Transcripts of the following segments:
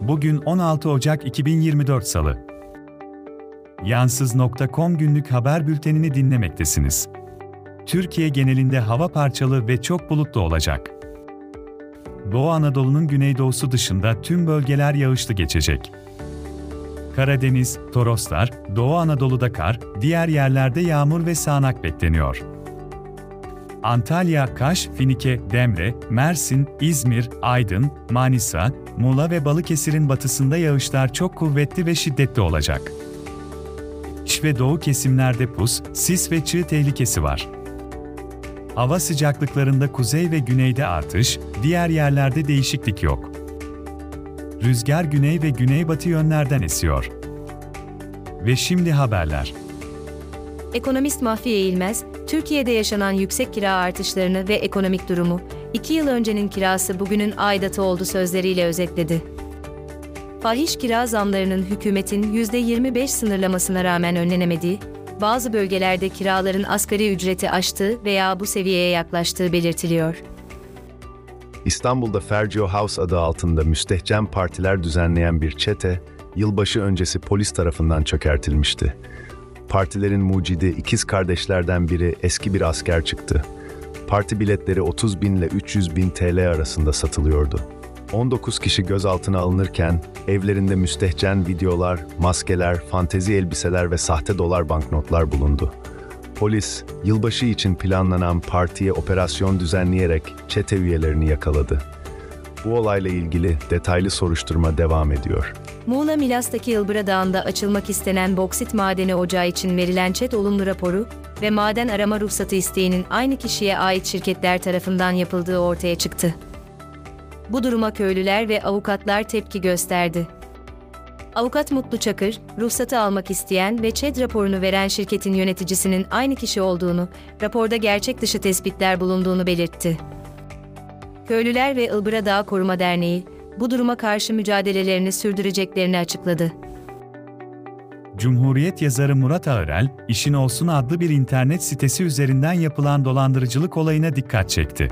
Bugün 16 Ocak 2024 Salı. Yansız.com günlük haber bültenini dinlemektesiniz. Türkiye genelinde hava parçalı ve çok bulutlu olacak. Doğu Anadolu'nun güneydoğusu dışında tüm bölgeler yağışlı geçecek. Karadeniz, Toroslar, Doğu Anadolu'da kar, diğer yerlerde yağmur ve sağanak bekleniyor. Antalya, Kaş, Finike, Demre, Mersin, İzmir, Aydın, Manisa, Muğla ve Balıkesir'in batısında yağışlar çok kuvvetli ve şiddetli olacak. İç ve doğu kesimlerde pus, sis ve çığ tehlikesi var. Hava sıcaklıklarında kuzey ve güneyde artış, diğer yerlerde değişiklik yok. Rüzgar güney ve güneybatı yönlerden esiyor. Ve şimdi haberler. Ekonomist Mahfiye İlmez, Türkiye'de yaşanan yüksek kira artışlarını ve ekonomik durumu, iki yıl öncenin kirası bugünün aidatı oldu sözleriyle özetledi. Fahiş kira zamlarının hükümetin %25 sınırlamasına rağmen önlenemediği, bazı bölgelerde kiraların asgari ücreti aştığı veya bu seviyeye yaklaştığı belirtiliyor. İstanbul'da Fergio House adı altında müstehcen partiler düzenleyen bir çete, yılbaşı öncesi polis tarafından çökertilmişti. Partilerin mucidi ikiz kardeşlerden biri eski bir asker çıktı. Parti biletleri 30 bin ile 300 bin TL arasında satılıyordu. 19 kişi gözaltına alınırken evlerinde müstehcen videolar, maskeler, fantezi elbiseler ve sahte dolar banknotlar bulundu. Polis, yılbaşı için planlanan partiye operasyon düzenleyerek çete üyelerini yakaladı. Bu olayla ilgili detaylı soruşturma devam ediyor. Muğla Milas'taki Ilbıra Dağı'nda açılmak istenen boksit madeni ocağı için verilen çet olumlu raporu ve maden arama ruhsatı isteğinin aynı kişiye ait şirketler tarafından yapıldığı ortaya çıktı. Bu duruma köylüler ve avukatlar tepki gösterdi. Avukat Mutlu Çakır, ruhsatı almak isteyen ve ÇED raporunu veren şirketin yöneticisinin aynı kişi olduğunu, raporda gerçek dışı tespitler bulunduğunu belirtti. Köylüler ve Ilbıra Dağ Koruma Derneği, bu duruma karşı mücadelelerini sürdüreceklerini açıkladı. Cumhuriyet yazarı Murat Ağırel, İşin Olsun adlı bir internet sitesi üzerinden yapılan dolandırıcılık olayına dikkat çekti.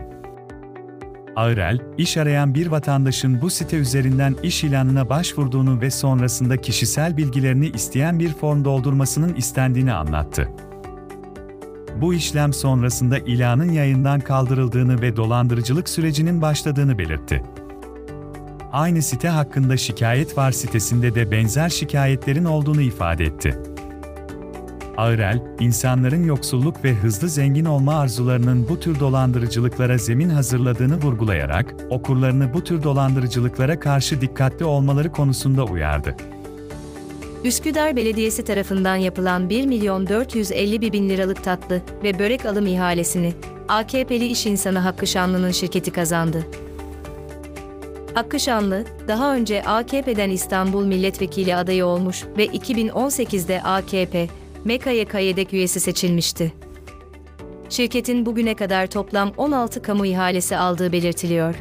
Ağırel, iş arayan bir vatandaşın bu site üzerinden iş ilanına başvurduğunu ve sonrasında kişisel bilgilerini isteyen bir form doldurmasının istendiğini anlattı. Bu işlem sonrasında ilanın yayından kaldırıldığını ve dolandırıcılık sürecinin başladığını belirtti. Aynı site hakkında şikayet var sitesinde de benzer şikayetlerin olduğunu ifade etti. Ağırel, insanların yoksulluk ve hızlı zengin olma arzularının bu tür dolandırıcılıklara zemin hazırladığını vurgulayarak, okurlarını bu tür dolandırıcılıklara karşı dikkatli olmaları konusunda uyardı. Üsküdar Belediyesi tarafından yapılan 1 milyon 450 bin liralık tatlı ve börek alım ihalesini AKP'li iş insanı Hakkı Şanlı'nın şirketi kazandı. Hakkı Şanlı, daha önce AKP'den İstanbul Milletvekili adayı olmuş ve 2018'de AKP, MEKA'ya kayedek üyesi seçilmişti. Şirketin bugüne kadar toplam 16 kamu ihalesi aldığı belirtiliyor.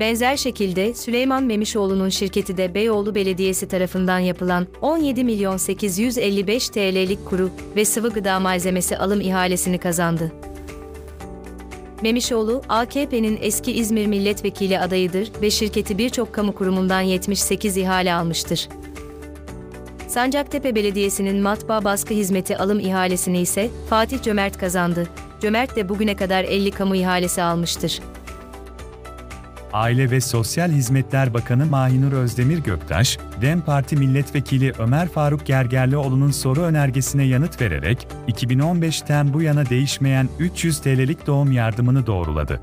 Benzer şekilde Süleyman Memişoğlu'nun şirketi de Beyoğlu Belediyesi tarafından yapılan 17 milyon 855 TL'lik kuru ve sıvı gıda malzemesi alım ihalesini kazandı. Memişoğlu, AKP'nin eski İzmir milletvekili adayıdır ve şirketi birçok kamu kurumundan 78 ihale almıştır. Sancaktepe Belediyesi'nin matbaa baskı hizmeti alım ihalesini ise Fatih Cömert kazandı. Cömert de bugüne kadar 50 kamu ihalesi almıştır. Aile ve Sosyal Hizmetler Bakanı Mahinur Özdemir Göktaş, DEM Parti Milletvekili Ömer Faruk Gergerlioğlu'nun soru önergesine yanıt vererek, 2015'ten bu yana değişmeyen 300 TL'lik doğum yardımını doğruladı.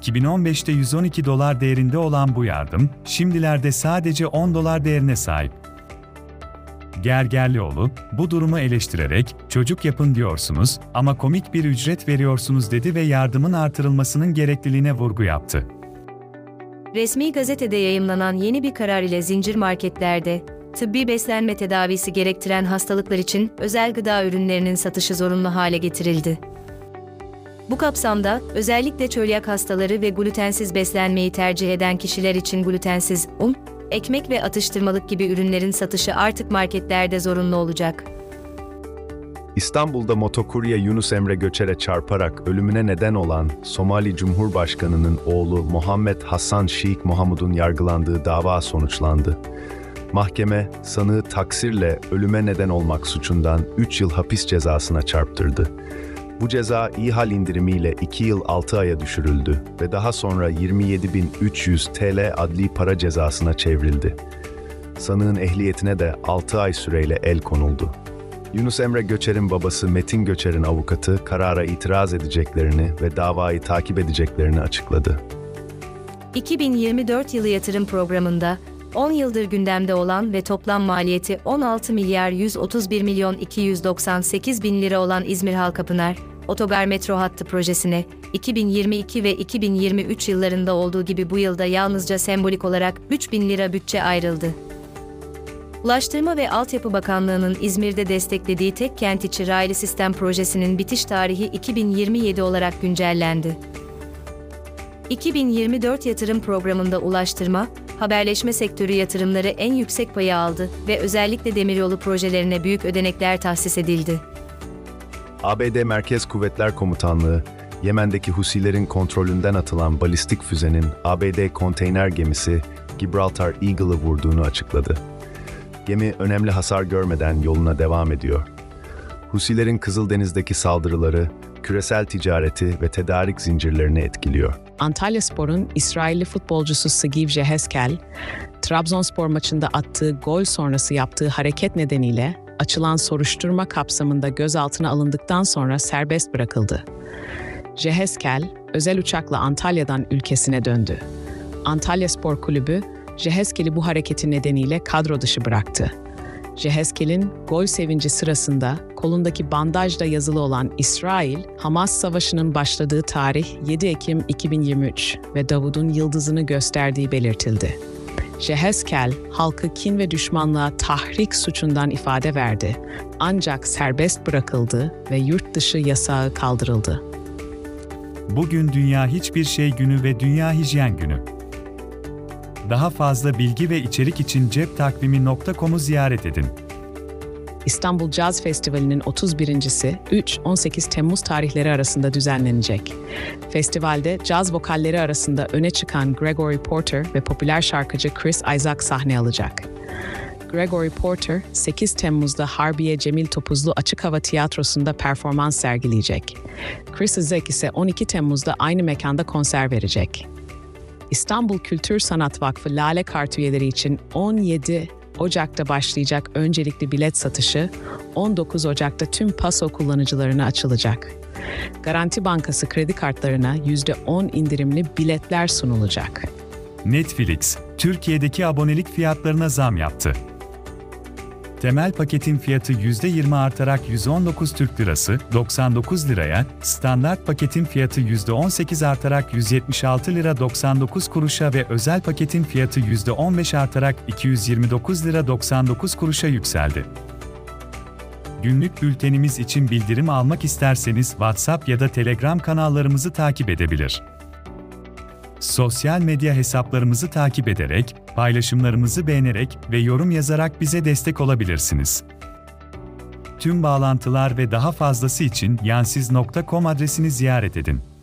2015'te 112 dolar değerinde olan bu yardım, şimdilerde sadece 10 dolar değerine sahip. Gergerlioğlu, bu durumu eleştirerek, çocuk yapın diyorsunuz ama komik bir ücret veriyorsunuz dedi ve yardımın artırılmasının gerekliliğine vurgu yaptı. Resmi gazetede yayımlanan yeni bir karar ile zincir marketlerde, tıbbi beslenme tedavisi gerektiren hastalıklar için özel gıda ürünlerinin satışı zorunlu hale getirildi. Bu kapsamda özellikle çölyak hastaları ve glutensiz beslenmeyi tercih eden kişiler için glutensiz un, ekmek ve atıştırmalık gibi ürünlerin satışı artık marketlerde zorunlu olacak. İstanbul'da motokurye Yunus Emre Göçer'e çarparak ölümüne neden olan Somali Cumhurbaşkanı'nın oğlu Muhammed Hasan Sheikh Mohamud'un yargılandığı dava sonuçlandı. Mahkeme, sanığı taksirle ölüme neden olmak suçundan 3 yıl hapis cezasına çarptırdı. Bu ceza iyi hal indirimiyle 2 yıl 6 aya düşürüldü ve daha sonra 27.300 TL adli para cezasına çevrildi. Sanığın ehliyetine de 6 ay süreyle el konuldu. Yunus Emre Göçer'in babası Metin Göçer'in avukatı karara itiraz edeceklerini ve davayı takip edeceklerini açıkladı. 2024 yılı yatırım programında 10 yıldır gündemde olan ve toplam maliyeti 16 milyar 131 milyon 298 bin lira olan İzmir Halkapınar Otogar Metro Hattı projesine 2022 ve 2023 yıllarında olduğu gibi bu yılda yalnızca sembolik olarak 3 bin lira bütçe ayrıldı. Ulaştırma ve Altyapı Bakanlığı'nın İzmir'de desteklediği tek kent içi raylı sistem projesinin bitiş tarihi 2027 olarak güncellendi. 2024 yatırım programında ulaştırma, haberleşme sektörü yatırımları en yüksek payı aldı ve özellikle demiryolu projelerine büyük ödenekler tahsis edildi. ABD Merkez Kuvvetler Komutanlığı, Yemen'deki Husilerin kontrolünden atılan balistik füzenin ABD konteyner gemisi Gibraltar Eagle'ı vurduğunu açıkladı. Gemi önemli hasar görmeden yoluna devam ediyor. Husilerin Kızıldeniz'deki saldırıları, küresel ticareti ve tedarik zincirlerini etkiliyor. Antalya Spor'un İsrailli futbolcusu Sagiv Jehezkel, Trabzonspor maçında attığı gol sonrası yaptığı hareket nedeniyle açılan soruşturma kapsamında gözaltına alındıktan sonra serbest bırakıldı. Jehezkel, özel uçakla Antalya'dan ülkesine döndü. Antalya Spor Kulübü, Jehezkel'i bu hareketi nedeniyle kadro dışı bıraktı. Jehezkel'in gol sevinci sırasında kolundaki bandajda yazılı olan İsrail, Hamas Savaşı'nın başladığı tarih 7 Ekim 2023 ve Davud'un yıldızını gösterdiği belirtildi. Jehezkel, halkı kin ve düşmanlığa tahrik suçundan ifade verdi. Ancak serbest bırakıldı ve yurt dışı yasağı kaldırıldı. Bugün Dünya Hiçbir Şey Günü ve Dünya Hijyen Günü. Daha fazla bilgi ve içerik için ceptakvimi.com'u ziyaret edin. İstanbul Caz Festivali'nin 31.si 3-18 Temmuz tarihleri arasında düzenlenecek. Festivalde caz vokalleri arasında öne çıkan Gregory Porter ve popüler şarkıcı Chris Isaac sahne alacak. Gregory Porter, 8 Temmuz'da Harbiye Cemil Topuzlu Açık Hava Tiyatrosu'nda performans sergileyecek. Chris Isaac ise 12 Temmuz'da aynı mekanda konser verecek. İstanbul Kültür Sanat Vakfı Lale Kart üyeleri için 17 Ocak'ta başlayacak öncelikli bilet satışı 19 Ocak'ta tüm PASO kullanıcılarına açılacak. Garanti Bankası kredi kartlarına %10 indirimli biletler sunulacak. Netflix, Türkiye'deki abonelik fiyatlarına zam yaptı. Temel paketin fiyatı %20 artarak 119 Türk Lirası 99 liraya, standart paketin fiyatı %18 artarak 176 lira 99 kuruşa ve özel paketin fiyatı %15 artarak 229 lira 99 kuruşa yükseldi. Günlük bültenimiz için bildirim almak isterseniz WhatsApp ya da Telegram kanallarımızı takip edebilir. Sosyal medya hesaplarımızı takip ederek, paylaşımlarımızı beğenerek ve yorum yazarak bize destek olabilirsiniz. Tüm bağlantılar ve daha fazlası için yansiz.com adresini ziyaret edin.